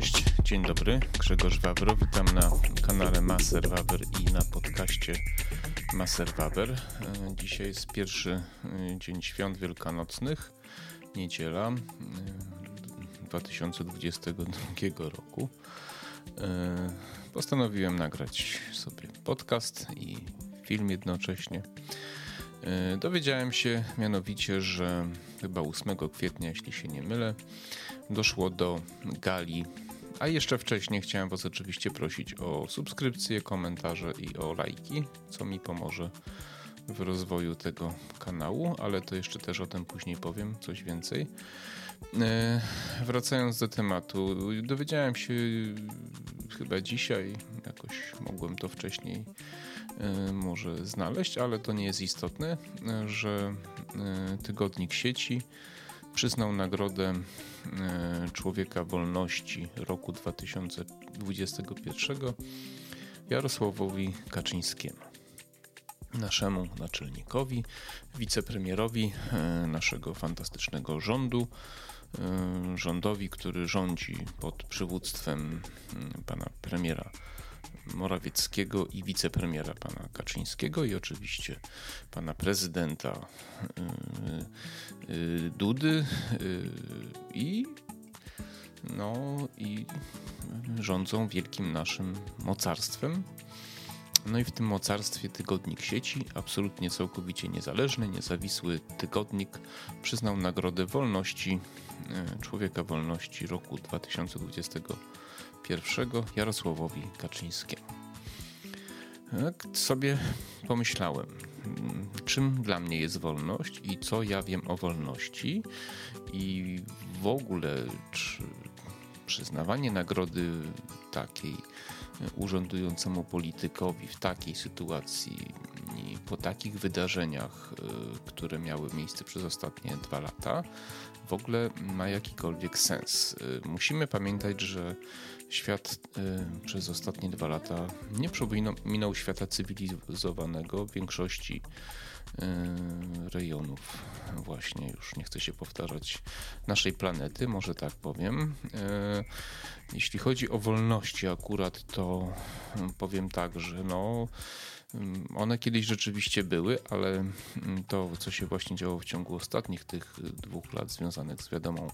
Cześć, dzień dobry, Grzegorz Wawro, witam na kanale Maser Wawer i na podcaście Maser Wawer. E, dzisiaj jest pierwszy e, dzień świąt wielkanocnych, niedziela 2022 e, roku. Postanowiłem nagrać sobie podcast i film jednocześnie. Dowiedziałem się mianowicie, że chyba 8 kwietnia, jeśli się nie mylę, doszło do gali. A jeszcze wcześniej chciałem Was oczywiście prosić o subskrypcje, komentarze i o lajki, co mi pomoże w rozwoju tego kanału, ale to jeszcze też o tym później powiem coś więcej. E, wracając do tematu, dowiedziałem się chyba dzisiaj, jakoś mogłem to wcześniej e, może znaleźć, ale to nie jest istotne, że e, tygodnik sieci przyznał nagrodę e, Człowieka Wolności roku 2021 Jarosławowi Kaczyńskiemu, naszemu naczelnikowi, wicepremierowi e, naszego fantastycznego rządu, e, rządowi, który rządzi pod przywództwem pana premiera Morawieckiego i wicepremiera pana Kaczyńskiego i oczywiście pana prezydenta y, y, Dudy y, i no i rządzą wielkim naszym mocarstwem. No i w tym mocarstwie tygodnik sieci, absolutnie całkowicie niezależny, niezawisły tygodnik, przyznał nagrodę wolności, człowieka wolności roku 2020 pierwszego Jarosławowi Kaczyńskiemu. Tak sobie pomyślałem, czym dla mnie jest wolność i co ja wiem o wolności i w ogóle czy przyznawanie nagrody takiej urzędującemu politykowi w takiej sytuacji i po takich wydarzeniach, y, które miały miejsce przez ostatnie dwa lata, w ogóle ma jakikolwiek sens. Y, musimy pamiętać, że świat y, przez ostatnie dwa lata nie przypominał świata cywilizowanego w większości y, rejonów właśnie już nie chcę się powtarzać naszej planety, może tak powiem. Jeśli chodzi o wolności akurat, to powiem tak, że no one kiedyś rzeczywiście były, ale mm, to, co się właśnie działo w ciągu ostatnich tych dwóch lat związanych z wiadomą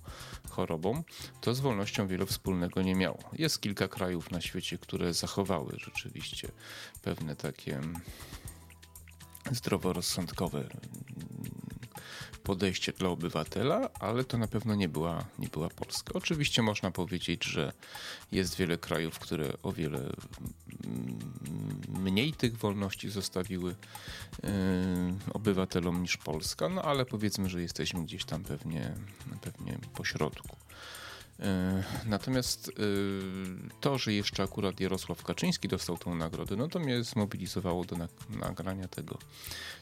chorobą, to z wolnością wiele wspólnego nie miało. Jest kilka krajów na świecie, które zachowały rzeczywiście pewne takie mm, zdroworozsądkowe podejście dla obywatela, ale to na pewno nie była, nie była Polska. Oczywiście można powiedzieć, że jest wiele krajów, które o wiele mniej tych wolności zostawiły yy, obywatelom niż Polska, no ale powiedzmy, że jesteśmy gdzieś tam pewnie, pewnie po środku. E, natomiast e, to, że jeszcze akurat Jarosław Kaczyński dostał tą nagrodę, no to mnie zmobilizowało do nagrania tego,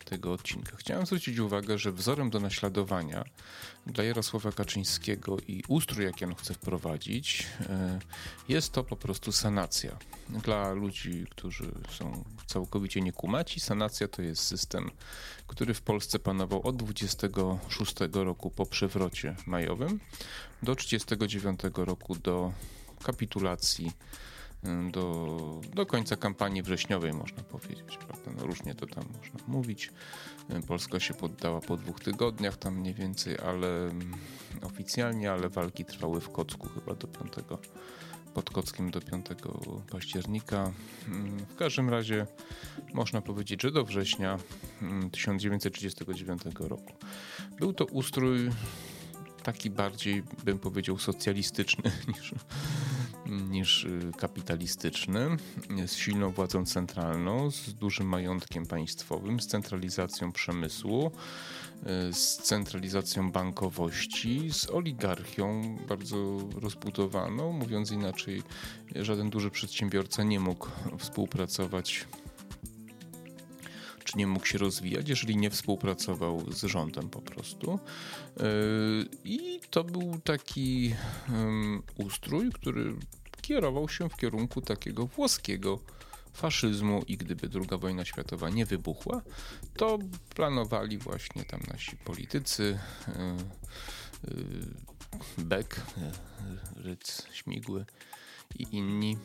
tego odcinka. Chciałem zwrócić uwagę, że wzorem do naśladowania dla Jarosława Kaczyńskiego i ustrój, jaki on chce wprowadzić, e, jest to po prostu sanacja. Dla ludzi, którzy są całkowicie niekumaci, sanacja to jest system, który w Polsce panował od 26 roku po przewrocie majowym do 39 roku do kapitulacji do, do końca kampanii wrześniowej, można powiedzieć. Prawda? No różnie to tam można mówić. Polska się poddała po dwóch tygodniach, tam mniej więcej, ale oficjalnie, ale walki trwały w Kocku chyba do 5 pod Kockiem do 5 października. W każdym razie można powiedzieć, że do września 1939 roku. Był to ustrój taki bardziej, bym powiedział, socjalistyczny niż, niż y, kapitalistyczny, z silną władzą centralną, z dużym majątkiem państwowym, z centralizacją przemysłu, y, z centralizacją bankowości, z oligarchią bardzo rozbudowaną. Mówiąc inaczej, żaden duży przedsiębiorca nie mógł współpracować nie mógł się rozwijać, jeżeli nie współpracował z rządem po prostu. Yy, I to był taki ustrój, który kierował się w kierunku takiego włoskiego faszyzmu i gdyby II wojna światowa nie wybuchła, to planowali właśnie tam nasi politycy yy, yy, Beck, Ryc Śmigły i inni,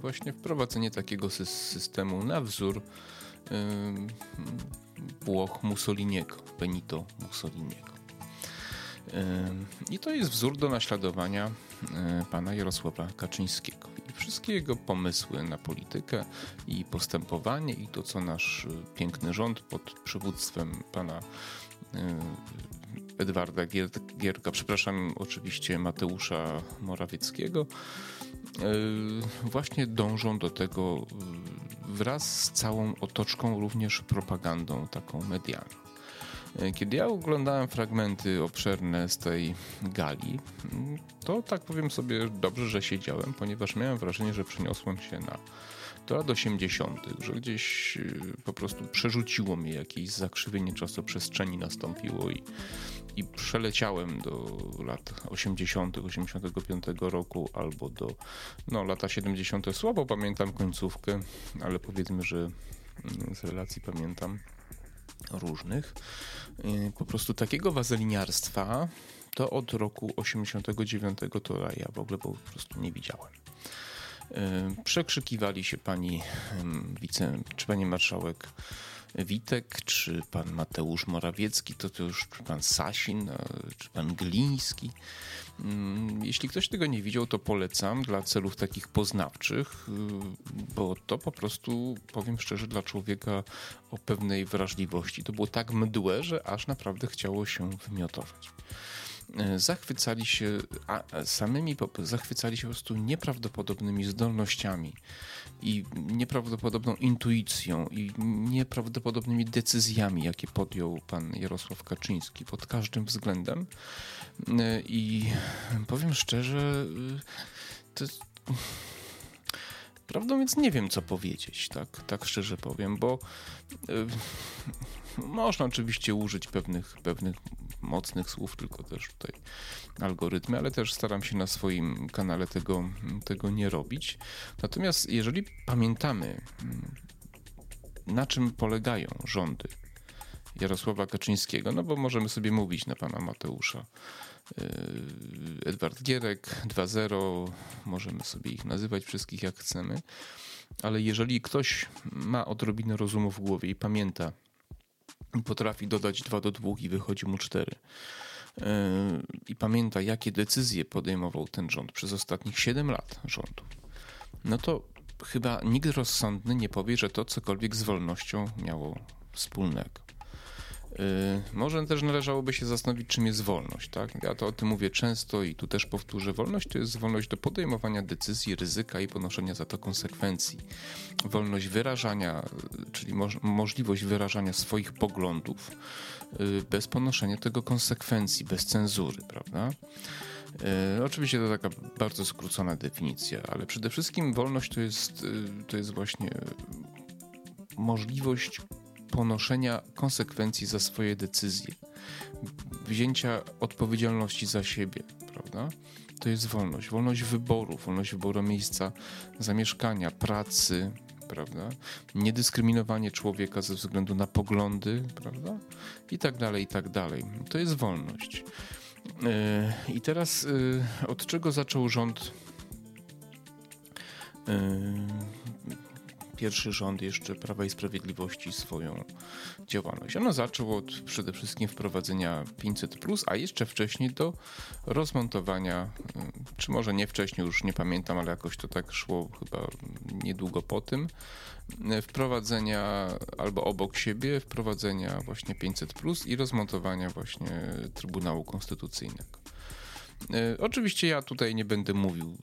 właśnie wprowadzenie takiego systemu na wzór Włoch Mussoliniego, Benito Mussoliniego. I to jest wzór do naśladowania pana Jarosława Kaczyńskiego. I wszystkie jego pomysły na politykę i postępowanie i to, co nasz piękny rząd pod przywództwem pana Edwarda Gierka, przepraszam oczywiście Mateusza Morawieckiego, właśnie dążą do tego wraz z całą otoczką, również propagandą taką medialną. E, kiedy ja oglądałem fragmenty obszerne z tej gali, to tak powiem sobie dobrze, że siedziałem, ponieważ miałem wrażenie, że przeniosłem się na do lat 80., że gdzieś e, po prostu przerzuciło mnie jakieś zakrzywienie czasoprzestrzeni nastąpiło i, i przeleciałem do lat 80., 85 roku albo do no, lata 70. Słabo pamiętam końcówkę, ale powiedzmy, że mm, z relacji pamiętam różnych. Y, po prostu takiego wazeliniarstwa to od roku 89 to ja w ogóle po prostu nie widziałem. Y, przekrzykiwali się pani wice, czy pani marszałek Witek, czy pan Mateusz Morawiecki, to, to już pan Sasin, czy pan Gliński. Mm, jeśli ktoś tego nie widział, to polecam dla celów takich poznawczych, y, bo to po prostu, powiem szczerze, dla człowieka o pewnej wrażliwości. To było tak mdłe, że aż naprawdę chciało się wymiotować. Y, zachwycali się samymi, zachwycali się po prostu nieprawdopodobnymi zdolnościami i nieprawdopodobną intuicją i nieprawdopodobnymi decyzjami, jakie podjął pan Jarosław Kaczyński pod każdym względem. I powiem szczerze, to Prawdą więc nie wiem, co powiedzieć, tak, tak szczerze powiem, bo można oczywiście użyć pewnych, pewnych mocnych słów, tylko też tutaj algorytmy, ale też staram się na swoim kanale tego, tego nie robić. Natomiast jeżeli pamiętamy, mm, na czym polegają rządy Jarosława Kaczyńskiego, no bo możemy sobie mówić na pana Mateusza. Y, Edward Gierek 2.0, możemy sobie ich nazywać wszystkich jak chcemy, ale jeżeli ktoś ma odrobinę rozumu w głowie i pamięta, potrafi dodać 2 do 2 i wychodzi mu 4 y, i pamięta, jakie decyzje podejmował ten rząd przez ostatnich 7 lat rządu, no to chyba nikt rozsądny nie powie, że to cokolwiek z wolnością miało wspólnego. Y, może też należałoby się zastanowić, czym jest wolność. Tak? Ja to o tym mówię często i tu też powtórzę. Wolność to jest wolność do podejmowania decyzji, ryzyka i ponoszenia za to konsekwencji. Wolność wyrażania, czyli mo możliwość wyrażania swoich poglądów y, bez ponoszenia tego konsekwencji, bez cenzury, prawda? Y, oczywiście to taka bardzo skrócona definicja, ale przede wszystkim wolność to jest, to jest właśnie możliwość ponoszenia konsekwencji za swoje decyzje, wzięcia odpowiedzialności za siebie, prawda? To jest wolność. Wolność wyboru, wolność wyboru miejsca zamieszkania, pracy, prawda? Niedyskryminowanie człowieka ze względu na poglądy, prawda? I tak dalej, i tak dalej. To jest wolność. Yy, I teraz yy, od czego zaczął rząd yy, pierwszy rząd jeszcze Prawa i Sprawiedliwości swoją działalność. Ono zaczęło od przede wszystkim wprowadzenia 500, a jeszcze wcześniej do rozmontowania, y, czy może nie wcześniej, już nie pamiętam, ale jakoś to tak szło chyba niedługo po tym, wprowadzenia albo obok siebie wprowadzenia właśnie 500 i rozmontowania właśnie Trybunału Konstytucyjnego. Y, oczywiście ja tutaj nie będę mówił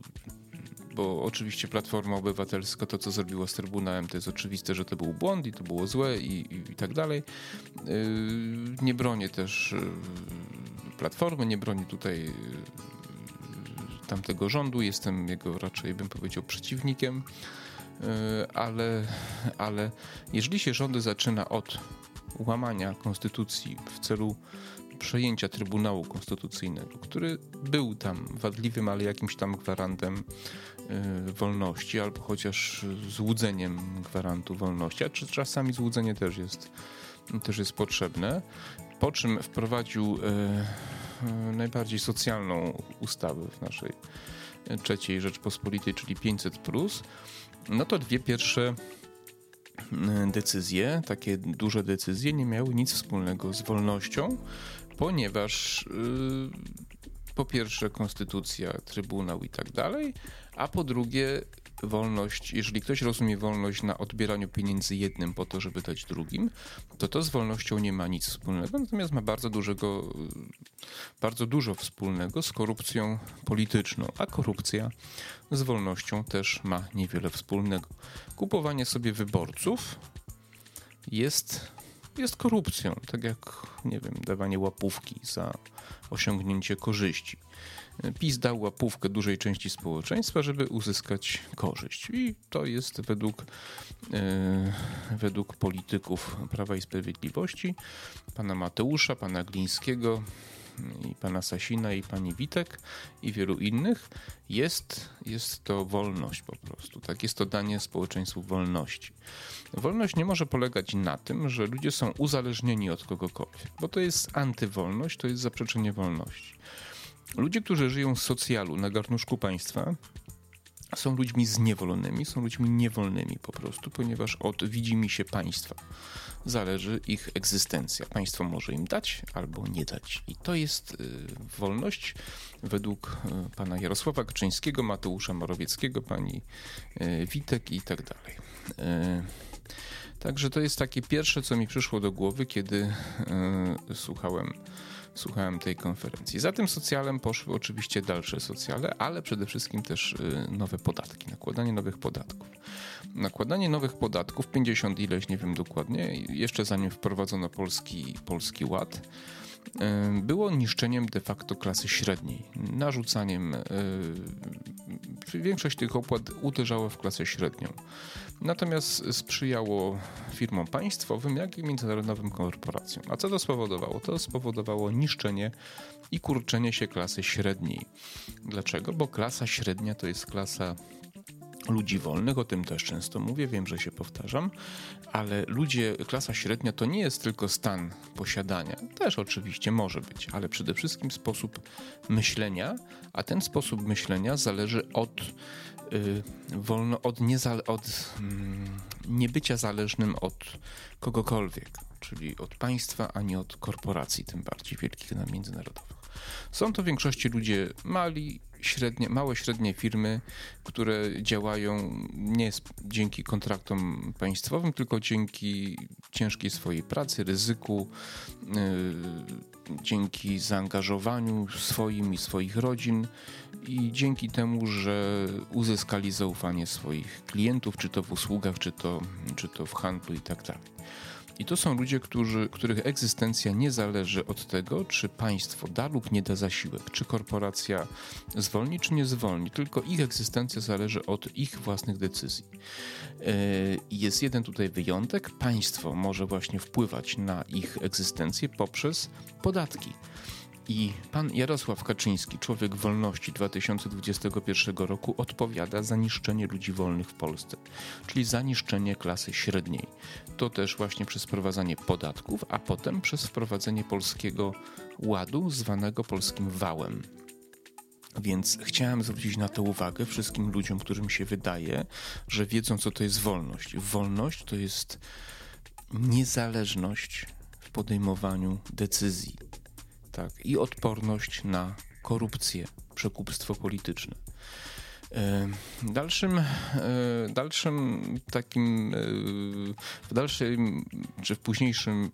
bo oczywiście Platforma Obywatelska, to co zrobiło z Trybunałem, to jest oczywiste, że to był błąd i to było złe i, i, i tak dalej. Yy, nie bronię też yy, Platformy, nie bronię tutaj yy, tamtego rządu, jestem jego raczej, bym powiedział, przeciwnikiem, ale, ale jeżeli się rządy zaczyna od łamania konstytucji w celu przejęcia Trybunału Konstytucyjnego, który był tam wadliwym, ale jakimś tam gwarantem y, wolności, albo chociaż złudzeniem gwarantu wolności, a czy czasami złudzenie też jest, też jest potrzebne. Po czym wprowadził y, najbardziej socjalną ustawę w naszej trzeciej Rzeczpospolitej, czyli 500, no to dwie pierwsze decyzje, takie duże decyzje, nie miały nic wspólnego z wolnością, ponieważ yy, po pierwsze konstytucja, trybunał i tak dalej, a po drugie wolność, jeżeli ktoś rozumie wolność na odbieraniu pieniędzy jednym po to, żeby dać drugim, to to z wolnością nie ma nic wspólnego, natomiast ma bardzo dużego, bardzo dużo wspólnego z korupcją polityczną, a korupcja z wolnością też ma niewiele wspólnego. Kupowanie sobie wyborców jest, jest korupcją, tak jak, nie wiem, dawanie łapówki za osiągnięcie korzyści. PiS dał łapówkę dużej części społeczeństwa, żeby uzyskać korzyść. I to jest według, e, według polityków Prawa i Sprawiedliwości, pana Mateusza, pana Glińskiego, i pana Sasina, i pani Witek, i wielu innych, jest, jest to wolność po prostu. Tak, jest to danie społeczeństwu wolności. Wolność nie może polegać na tym, że ludzie są uzależnieni od kogokolwiek, bo to jest antywolność, to jest zaprzeczenie wolności. Ludzie, którzy żyją z socjalu na garnuszku państwa, są ludźmi zniewolonymi, są ludźmi niewolnymi po prostu, ponieważ od widzimy się państwa zależy ich egzystencja. Państwo może im dać albo nie dać. I to jest y, wolność według y, pana Jarosława Kaczyńskiego, Mateusza Morawieckiego, pani y, Witek i tak dalej. Także to jest takie pierwsze, co mi przyszło do głowy, kiedy słuchałem słuchałem tej konferencji. Za tym socjalem poszły oczywiście dalsze socjale, ale przede wszystkim też y, nowe podatki, nakładanie nowych podatków. Nakładanie nowych podatków, 50 ileś, nie wiem dokładnie, jeszcze zanim wprowadzono polski, polski ład, było niszczeniem de facto klasy średniej, narzucaniem. Większość tych opłat uderzała w klasę średnią. Natomiast sprzyjało firmom państwowym, jak i międzynarodowym korporacjom. A co to spowodowało? To spowodowało niszczenie i kurczenie się klasy średniej. Dlaczego? Bo klasa średnia to jest klasa ludzi wolnych, o tym też często mówię, wiem, że się powtarzam, ale ludzie, klasa średnia to nie jest tylko stan posiadania, też oczywiście może być, ale przede wszystkim sposób myślenia, a ten sposób myślenia zależy od yy, wolno, od, niezale, od yy, niebycia zależnym od kogokolwiek, czyli od państwa, a nie od korporacji, tym bardziej wielkich na międzynarodowych. Są to w większości ludzie mali, średnie, małe, średnie firmy, które działają nie dzięki kontraktom państwowym, tylko dzięki ciężkiej swojej pracy, ryzyku, yy, dzięki zaangażowaniu swoim i swoich rodzin i dzięki temu, że uzyskali zaufanie swoich klientów, czy to w usługach, czy to, czy to w handlu i tak dalej. I to są ludzie, którzy, których egzystencja nie zależy od tego, czy państwo da lub nie da zasiłek, czy korporacja zwolni, czy nie zwolni, tylko ich egzystencja zależy od ich własnych decyzji. E, jest jeden tutaj wyjątek. Państwo może właśnie wpływać na ich egzystencję poprzez podatki. I pan Jarosław Kaczyński, człowiek wolności 2021 roku, odpowiada za niszczenie ludzi wolnych w Polsce, czyli za niszczenie klasy średniej. To też właśnie przez wprowadzanie podatków, a potem przez wprowadzenie polskiego ładu, zwanego polskim wałem. Więc chciałem zwrócić na to uwagę wszystkim ludziom, którym się wydaje, że wiedzą, co to jest wolność. Wolność to jest niezależność w podejmowaniu decyzji tak, i odporność na korupcję, przekupstwo polityczne. E, dalszym, e, dalszym takim, e, w dalszym, czy w późniejszym,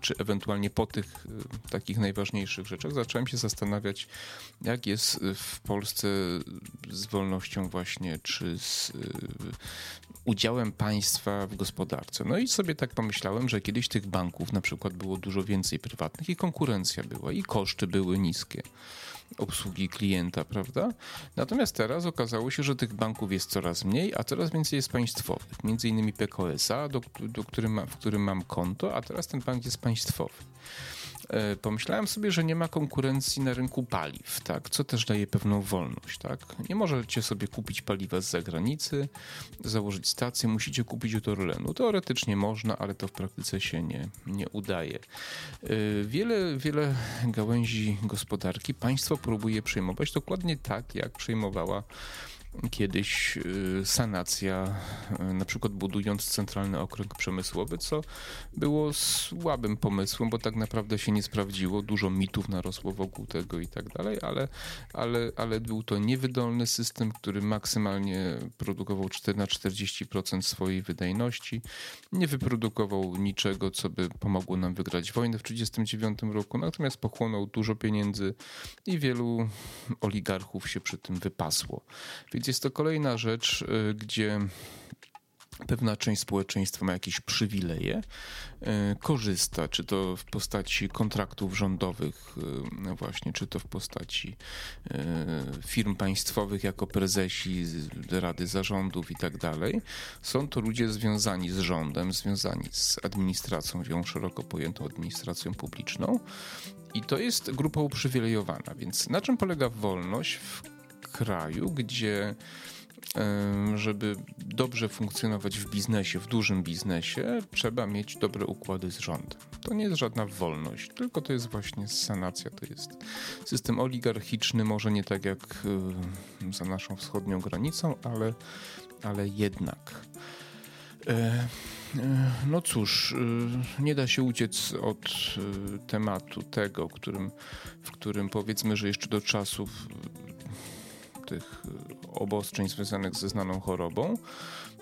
czy ewentualnie po tych takich najważniejszych rzeczach, zacząłem się zastanawiać, jak jest w Polsce z wolnością właśnie, czy z udziałem państwa w gospodarce. No i sobie tak pomyślałem, że kiedyś tych banków na przykład było dużo więcej prywatnych i konkurencja była, i koszty były niskie obsługi klienta, prawda? Natomiast teraz okazało się, że tych banków jest coraz mniej, a coraz więcej jest państwowych. Między innymi PKS-a, do, do którym w którym mam konto, a teraz ten bank jest państwowy. E, pomyślałem sobie, że nie ma konkurencji na rynku paliw, tak? co też daje pewną wolność. Tak? Nie możecie sobie kupić paliwa z zagranicy, założyć stację, musicie kupić od Orlenu. Teoretycznie można, ale to w praktyce się nie, nie udaje. E, wiele, wiele gałęzi gospodarki państwo próbuje przejmować dokładnie tak, jak przejmowała kiedyś y, sanacja, y, na przykład budując centralny okręg przemysłowy, co było słabym pomysłem, bo tak naprawdę się nie sprawdziło. Dużo mitów narosło wokół tego i tak dalej, ale, ale, ale był to niewydolny system, który maksymalnie produkował 4 na 40% swojej wydajności. Nie wyprodukował niczego, co by pomogło nam wygrać wojnę w 1939 roku, natomiast pochłonął dużo pieniędzy i wielu oligarchów się przy tym wypasło. Więc jest to kolejna rzecz, y, gdzie pewna część społeczeństwa ma jakieś przywileje, y, korzysta, czy to w postaci kontraktów rządowych, y, właśnie, czy to w postaci firm państwowych jako prezesi, rady zarządów i tak dalej. Są to ludzie związani z rządem, związani z administracją, ją szeroko pojętą administracją publiczną. I to jest grupa uprzywilejowana. Więc na czym polega wolność w kraju, gdzie żeby dobrze funkcjonować w biznesie, w dużym biznesie, trzeba mieć dobre układy z rządem. To nie jest żadna wolność, tylko to jest właśnie sanacja, to jest system oligarchiczny, może nie tak jak za naszą wschodnią granicą, ale, ale jednak. E, e, no cóż, e, nie da się uciec od tematu tego, którym, w którym powiedzmy, że jeszcze do czasów tych y, obostrzeń związanych ze znaną chorobą,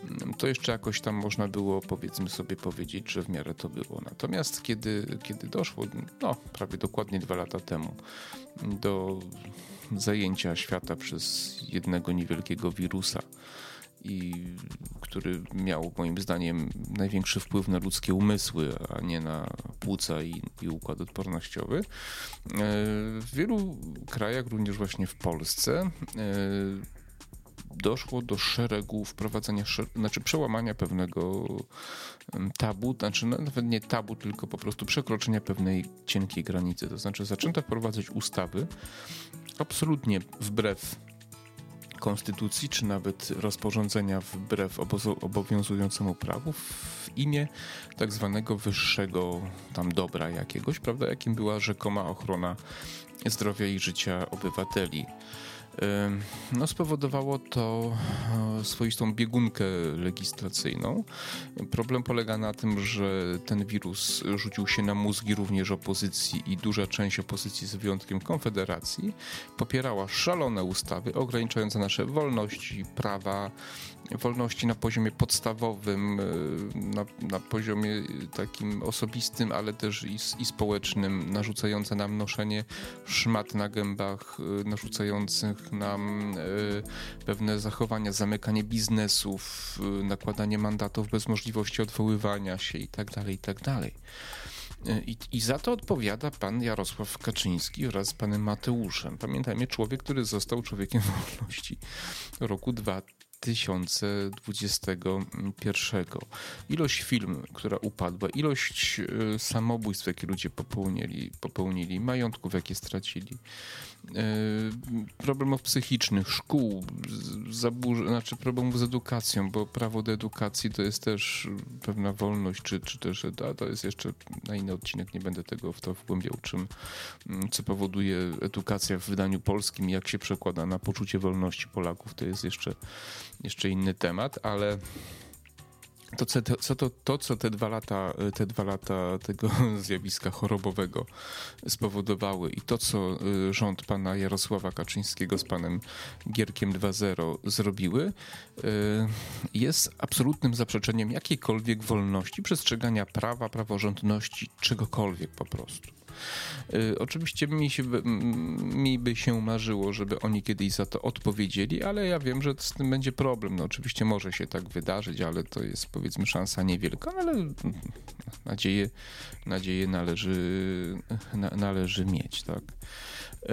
mm, to jeszcze jakoś tam można było, powiedzmy sobie, powiedzieć, że w miarę to było. Natomiast kiedy, kiedy doszło, no prawie dokładnie dwa lata temu, do zajęcia świata przez jednego niewielkiego wirusa, i który miał moim zdaniem największy wpływ na ludzkie umysły, a nie na płuca i, i układ odpornościowy. E, w wielu krajach, również właśnie w Polsce, e, doszło do szeregu wprowadzania, znaczy przełamania pewnego tabu, znaczy nawet nie tabu, tylko po prostu przekroczenia pewnej cienkiej granicy. To znaczy zaczęto wprowadzać ustawy absolutnie wbrew konstytucji, czy nawet rozporządzenia wbrew obowiązującemu prawu w imię tak zwanego wyższego tam dobra jakiegoś, prawda, jakim była rzekoma ochrona zdrowia i życia obywateli. No, spowodowało to e, swoistą biegunkę legislacyjną. Problem polega na tym, że ten wirus rzucił się na mózgi również opozycji i duża część opozycji, z wyjątkiem Konfederacji, popierała szalone ustawy ograniczające nasze wolności, prawa, wolności na poziomie podstawowym, e, na, na poziomie takim osobistym, ale też i, i, społecznym, narzucające nam noszenie szmat na gębach, e, narzucających nam e, pewne zachowania, zamykanie biznesów, nakładanie mandatów bez możliwości odwoływania się itd., tak itd. Tak I, I, za to odpowiada pan Jarosław Kaczyński wraz z panem Mateuszem. Pamiętajmy, człowiek, który został człowiekiem wolności roku 2000. 2021. Ilość firm, która upadła, ilość e, samobójstw, jakie ludzie popełnili, popełnili majątków, jakie stracili, problemów psychicznych, szkół, zaburzeń, znaczy problemów z edukacją, bo prawo do edukacji to jest też pewna wolność, czy, czy też a to jest jeszcze na inny odcinek, nie będę tego w to wgłębiał, czym, co powoduje edukacja w wydaniu polskim, jak się przekłada na poczucie wolności Polaków, to jest jeszcze jeszcze inny temat, ale to, co, to, to, to, co te dwa, lata, te dwa lata tego zjawiska chorobowego spowodowały i to, co y, rząd pana Jarosława Kaczyńskiego z panem Gierkiem 2.0 zrobiły, y, jest absolutnym zaprzeczeniem jakiejkolwiek wolności, przestrzegania prawa, praworządności, czegokolwiek po prostu. Y, oczywiście mi, się, mi by się marzyło, żeby oni kiedyś za to odpowiedzieli, ale ja wiem, że z tym będzie problem. No oczywiście może się tak wydarzyć, ale to jest powiedzmy szansa niewielka, ale nadzieję, nadzieję należy, na, należy mieć, tak. Y,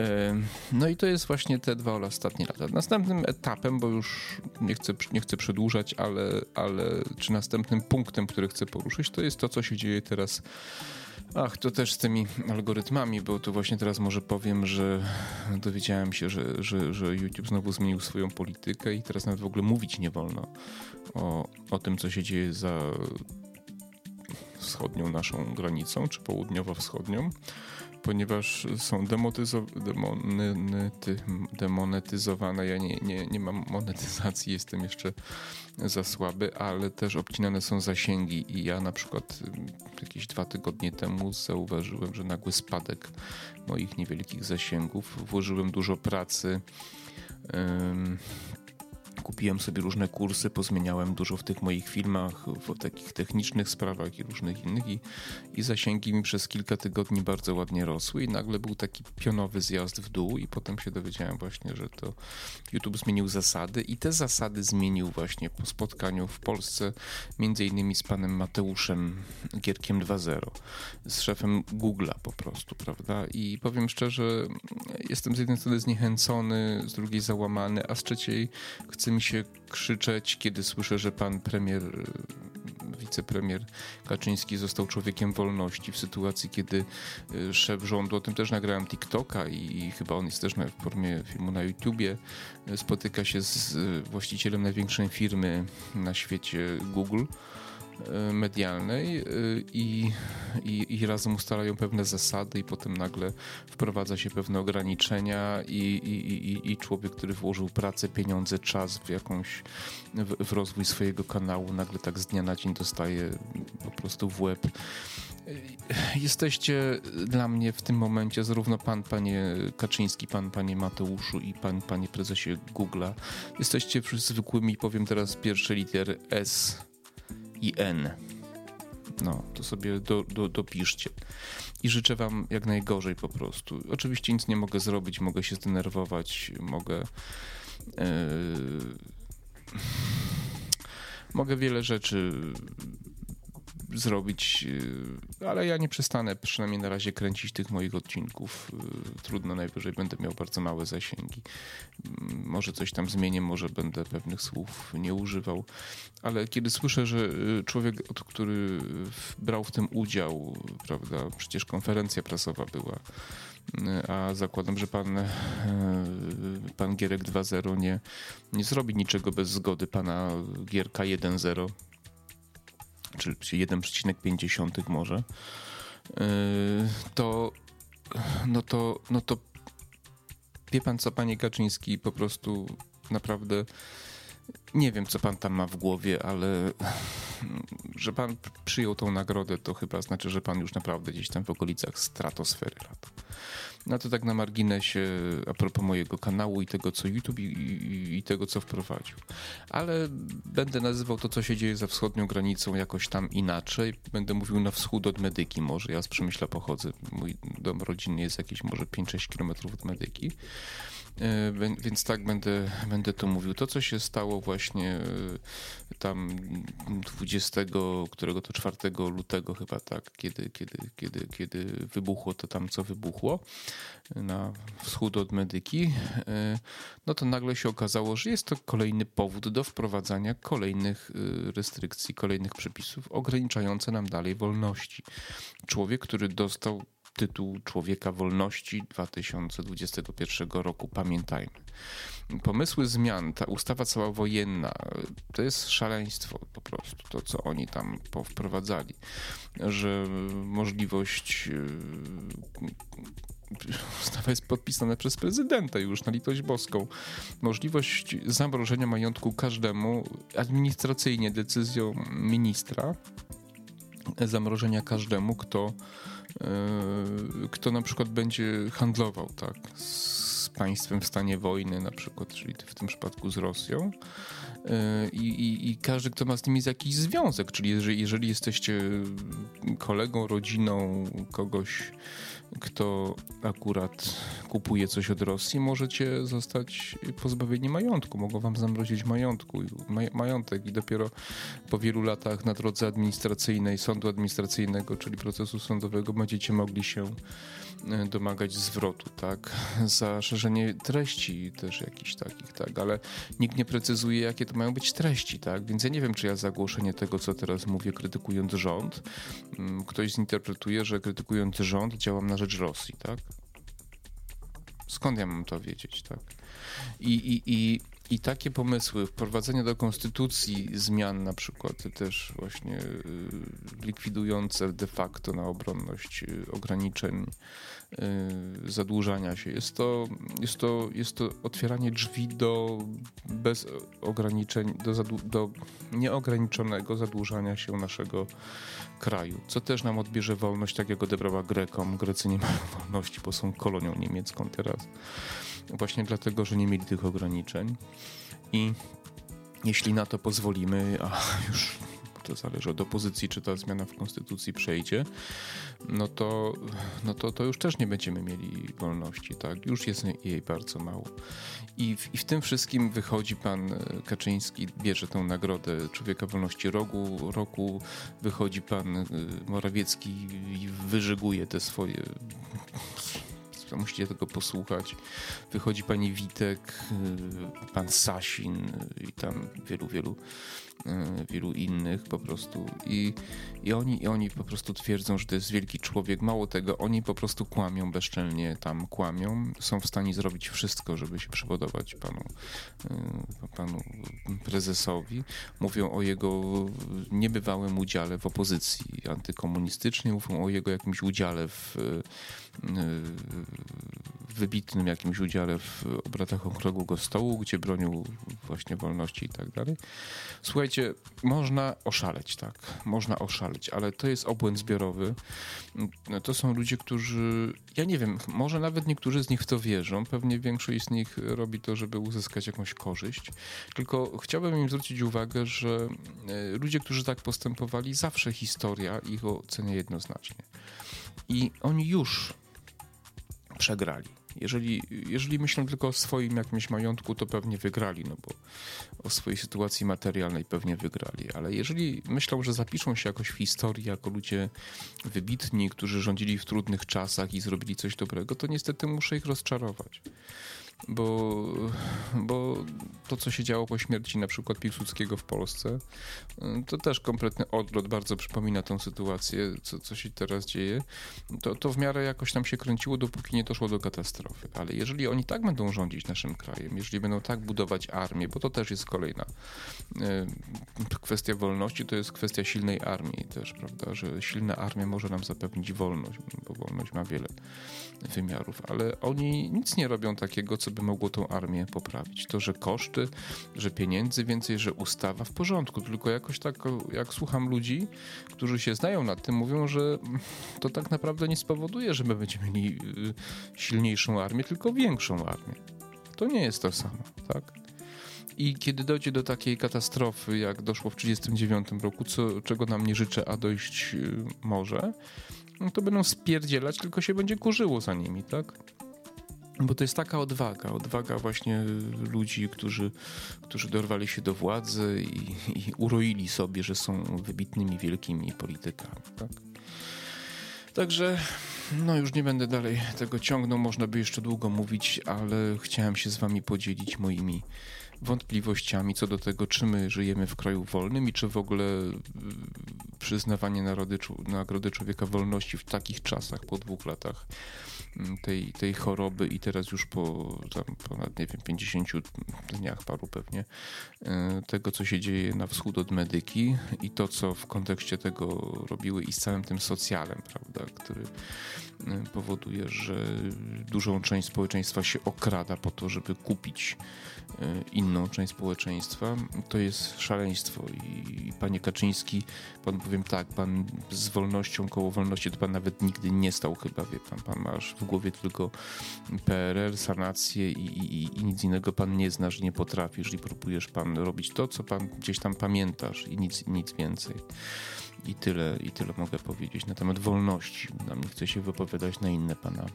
no i to jest właśnie te dwa ostatnie lata. Następnym etapem, bo już nie chcę, nie chcę przedłużać, ale, ale czy następnym punktem, który chcę poruszyć, to jest to, co się dzieje teraz Ach, to też z tymi algorytmami, bo tu właśnie teraz może powiem, że dowiedziałem się, że, że, że YouTube znowu zmienił swoją politykę i teraz nawet w ogóle mówić nie wolno o, o tym, co się dzieje za wschodnią naszą granicą, czy południowo-wschodnią, ponieważ są demonety, demonetyzowane. Ja nie, nie, nie mam monetyzacji, jestem jeszcze za słaby, ale też obcinane są zasięgi i ja na przykład jakieś dwa tygodnie temu zauważyłem, że nagły spadek moich niewielkich zasięgów. Włożyłem dużo pracy Kupiłem sobie różne kursy, pozmieniałem dużo w tych moich filmach, w takich technicznych sprawach i różnych innych i, i zasięgi mi przez kilka tygodni bardzo ładnie rosły i nagle był taki pionowy zjazd w dół i potem się dowiedziałem właśnie, że to YouTube zmienił zasady i te zasady zmienił właśnie po spotkaniu w Polsce między innymi z panem Mateuszem Gierkiem 2.0, z szefem Google'a po prostu, prawda? I powiem szczerze, jestem z jednej strony zniechęcony, z drugiej załamany, a z trzeciej chcę mi się krzyczeć, kiedy słyszę, że pan premier, e, wicepremier Kaczyński został człowiekiem wolności w sytuacji, kiedy e, szef rządu, o tym też nagrałem TikToka i chyba on jest też w formie filmu na YouTubie, e, spotyka się z właścicielem największej firmy na świecie Google medialnej e, i, i, i, razem ustalają pewne zasady i potem nagle wprowadza się pewne ograniczenia i, i, i człowiek, który włożył pracę, pieniądze, czas w jakąś, w, w rozwój swojego kanału nagle tak z dnia na dzień dostaje po prostu w łeb. E, jesteście dla mnie w tym momencie, zarówno pan, panie Kaczyński, pan, panie Mateuszu i pan, panie prezesie Google'a, jesteście zwykłymi, powiem teraz pierwsze litery S i N. No, to sobie do, do, dopiszcie. I życzę Wam jak najgorzej po prostu. Oczywiście nic nie mogę zrobić, mogę się zdenerwować, mogę. Yy, mogę wiele rzeczy zrobić, y, ale ja nie przestanę przynajmniej na razie kręcić tych moich odcinków. Y, trudno, najwyżej będę miał bardzo małe zasięgi. Mm, może coś tam zmienię, może będę pewnych słów nie używał, ale kiedy słyszę, że y, człowiek, który brał w tym udział, prawda, przecież konferencja prasowa była, a zakładam, że pan, pan Gierek 2.0 nie, nie zrobi niczego bez zgody pana Gierka 1.0 czy 1,5 może, yy, to no to, no to wie pan co, panie Kaczyński, po prostu naprawdę nie wiem, co pan tam ma w głowie, ale że pan przyjął tą nagrodę, to chyba znaczy, że pan już naprawdę gdzieś tam w okolicach stratosfery lata. No to tak na marginesie a propos mojego kanału i tego, co YouTube i, i, i, tego, co wprowadził. Ale będę nazywał to, co się dzieje za wschodnią granicą jakoś tam inaczej. Będę mówił na wschód od Medyki może. Ja z Przemyśla pochodzę. Mój dom rodzinny jest jakieś może 5-6 km od Medyki. E, więc tak będę, będę to mówił. To, co się stało właśnie e, tam 20, którego to 4 lutego chyba tak, kiedy, kiedy, kiedy, kiedy wybuchło to tam, co wybuchło na wschód od Medyki, e, no to nagle się okazało, że jest to kolejny powód do wprowadzania kolejnych restrykcji, kolejnych przepisów ograniczające nam dalej wolności. Człowiek, który dostał tytuł Człowieka Wolności 2021 roku. Pamiętajmy. Pomysły zmian, ta ustawa cała wojenna, to jest szaleństwo po prostu, to co oni tam wprowadzali, że możliwość e, ustawa jest podpisana przez prezydenta już na litość boską. Możliwość zamrożenia majątku każdemu administracyjnie decyzją ministra, zamrożenia każdemu, kto kto na przykład będzie handlował tak, z państwem w stanie wojny, na przykład, czyli w tym przypadku z Rosją. E, I, i, I, każdy, kto ma z nimi jakiś związek, czyli jeżeli, jeżeli jesteście kolegą, rodziną kogoś, kto akurat kupuje coś od Rosji, możecie zostać pozbawieni majątku. Mogą wam zamrozić majątku, majątek i dopiero po wielu latach na drodze administracyjnej, sądu administracyjnego, czyli procesu sądowego, będziecie mogli się domagać zwrotu, tak? Za szerzenie treści też jakichś takich, tak? Ale nikt nie precyzuje, jakie to mają być treści, tak? Więc ja nie wiem, czy ja zagłoszenie tego, co teraz mówię, krytykując rząd, mm, ktoś zinterpretuje, że krytykując rząd działam na rzecz Rosji, tak? Skąd ja mam to wiedzieć, tak? I, i, i, i takie pomysły, wprowadzenie do konstytucji zmian na przykład też właśnie y, likwidujące de facto na obronność y, ograniczeń y, zadłużania się. Jest to, jest to, jest to otwieranie drzwi do bez ograniczeń, do, do nieograniczonego zadłużania się naszego kraju, co też nam odbierze wolność, tak jak odebrała Grekom. Grecy nie mają wolności, bo są kolonią niemiecką teraz. Właśnie dlatego, że nie mieli tych ograniczeń. I jeśli na to pozwolimy, a już to zależy od opozycji, czy ta zmiana w konstytucji przejdzie, no to, no to, to już też nie będziemy mieli wolności, tak? Już jest jej bardzo mało. I w, I w tym wszystkim wychodzi pan Kaczyński, bierze tę nagrodę Człowieka Wolności Rogu, roku, wychodzi pan y, Morawiecki i wyżyguje te swoje musicie tego posłuchać. Wychodzi pani Witek, y, pan Sasin i tam wielu, wielu wielu innych po prostu i, i, oni, i oni po prostu twierdzą, że to jest wielki człowiek. Mało tego, oni po prostu kłamią, bezczelnie tam kłamią. Są w stanie zrobić wszystko, żeby się przypodobać panu, e, panu prezesowi. Mówią o jego niebywałym udziale w opozycji antykomunistycznej, mówią o jego jakimś udziale w, e, wybitnym jakimś udziale w obradach Okrągłego Stołu, gdzie bronił właśnie wolności i tak dalej. Słuchajcie, można oszaleć, tak, można oszaleć, ale to jest obłęd zbiorowy. To są ludzie, którzy, ja nie wiem, może nawet niektórzy z nich w to wierzą, pewnie większość z nich robi to, żeby uzyskać jakąś korzyść, tylko chciałbym im zwrócić uwagę, że e, ludzie, którzy tak postępowali, zawsze historia ich ocenia jednoznacznie. I oni już przegrali. Jeżeli, jeżeli myślą tylko o swoim jakimś majątku, to pewnie wygrali, no bo o swojej sytuacji materialnej pewnie wygrali. Ale jeżeli myślą, że zapiszą się jakoś w historii jako ludzie wybitni, którzy rządzili w trudnych czasach i zrobili coś dobrego, to niestety muszę ich rozczarować bo, bo to, co się działo po śmierci na przykład Piłsudskiego w Polsce, to też kompletny odlot bardzo przypomina tą sytuację, co, co się teraz dzieje. To, to w miarę jakoś tam się kręciło, dopóki nie doszło do katastrofy. Ale jeżeli oni tak będą rządzić naszym krajem, jeżeli będą tak budować armię, bo to też jest kolejna e, kwestia wolności, to jest kwestia silnej armii też, prawda, że silna armia może nam zapewnić wolność, bo wolność ma wiele wymiarów, ale oni nic nie robią takiego, co by mogło tą armię poprawić. To, że koszty, że pieniędzy więcej, że ustawa w porządku, tylko jakoś tak, jak słucham ludzi, którzy się znają nad tym, mówią, że to tak naprawdę nie spowoduje, że my będziemy mieli y, silniejszą armię, tylko większą armię. To nie jest to samo, tak? I kiedy dojdzie do takiej katastrofy, jak doszło w 1939 roku, co, czego nam nie życzę, a dojść y, może, no to będą spierdzielać, tylko się będzie kurzyło za nimi, tak? Bo to jest taka odwaga, odwaga właśnie ludzi, którzy, którzy dorwali się do władzy i, i uroili sobie, że są wybitnymi, wielkimi politykami. Tak? Także no już nie będę dalej tego ciągnął, można by jeszcze długo mówić, ale chciałem się z wami podzielić moimi wątpliwościami co do tego, czy my żyjemy w kraju wolnym i czy w ogóle y, przyznawanie narody, Nagrody Człowieka Wolności w takich czasach, po dwóch latach mm, tej, tej choroby i teraz już po tam ponad, nie wiem, 50 dniach paru pewnie, y, tego, co się dzieje na wschód od medyki i to, co w kontekście tego robiły i z całym tym socjalem, prawda, który y, powoduje, że dużą część społeczeństwa się okrada po to, żeby kupić inną część społeczeństwa, to jest szaleństwo. I, panie Kaczyński, pan powiem tak, pan z wolnością, koło wolności to pan nawet nigdy nie stał chyba, wie pan, pan masz w głowie tylko PRL, sanację i, i, i nic innego pan nie znasz, nie potrafisz i próbujesz pan robić to, co pan gdzieś tam pamiętasz i nic, nic więcej. I tyle, I tyle mogę powiedzieć na temat wolności. Nam nie chce się wypowiadać na inne pana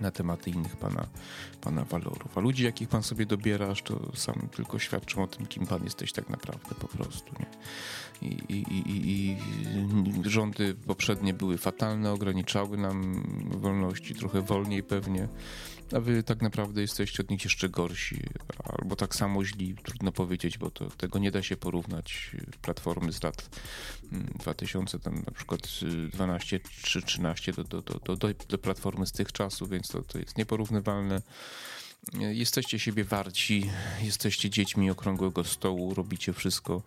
na tematy innych pana, pana walorów. A ludzi, jakich pan sobie dobierasz, to sam tylko świadczą o tym, kim pan jesteś tak naprawdę po prostu. Nie? I, i, i, I rządy poprzednie były fatalne, ograniczały nam wolności, trochę wolniej pewnie a wy tak naprawdę jesteście od nich jeszcze gorsi, albo tak samo źli, trudno powiedzieć, bo to, tego nie da się porównać. Platformy z lat 2000, mm, tam na przykład 12 czy 13 do, do, do, do, do platformy z tych czasów, więc to, to jest nieporównywalne. Jesteście siebie warci, jesteście dziećmi okrągłego stołu, robicie wszystko,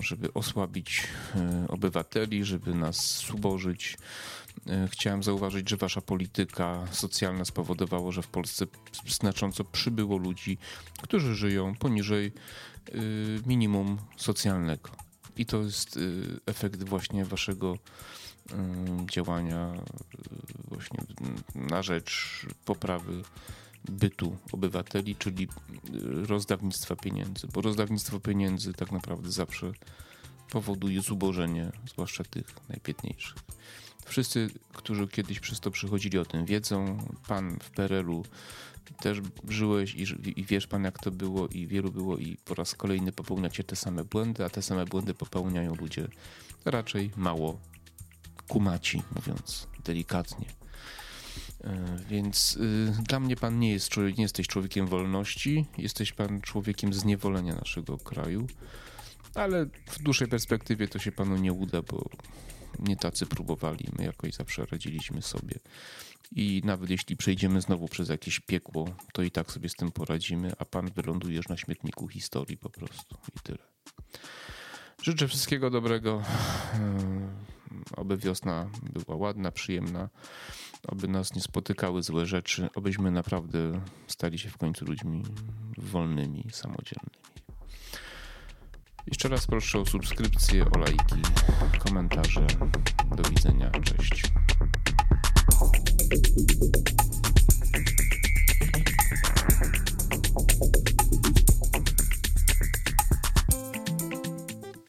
żeby osłabić obywateli, żeby nas zubożyć E, chciałem zauważyć, że wasza polityka socjalna spowodowała, że w Polsce znacząco przybyło ludzi, którzy żyją poniżej e, minimum socjalnego. I to jest e, efekt właśnie waszego działania właśnie na rzecz poprawy bytu obywateli, czyli rozdawnictwa pieniędzy, bo rozdawnictwo pieniędzy tak naprawdę zawsze powoduje zubożenie, zwłaszcza tych najbiedniejszych. Wszyscy, którzy kiedyś przez to przychodzili, o tym wiedzą. Pan w PRL-u też żyłeś i, i, wiesz pan, jak to było, i wielu było, i po raz kolejny popełniacie te same błędy, a te same błędy popełniają ludzie raczej mało kumaci, mówiąc delikatnie. E, więc y, dla mnie pan nie, jest, nie jesteś człowiekiem wolności, jesteś pan człowiekiem zniewolenia naszego kraju, ale w dłuższej perspektywie to się panu nie uda, bo nie tacy próbowali, my jakoś zawsze radziliśmy sobie. I nawet jeśli przejdziemy znowu przez jakieś piekło, to i tak sobie z tym poradzimy, a pan wylądujesz na śmietniku historii po prostu i tyle. Życzę wszystkiego dobrego. Oby wiosna była ładna, przyjemna. Oby nas nie spotykały złe rzeczy. Obyśmy naprawdę stali się w końcu ludźmi wolnymi, samodzielnymi. Jeszcze raz proszę o subskrypcję, o lajki, komentarze. Do widzenia, cześć.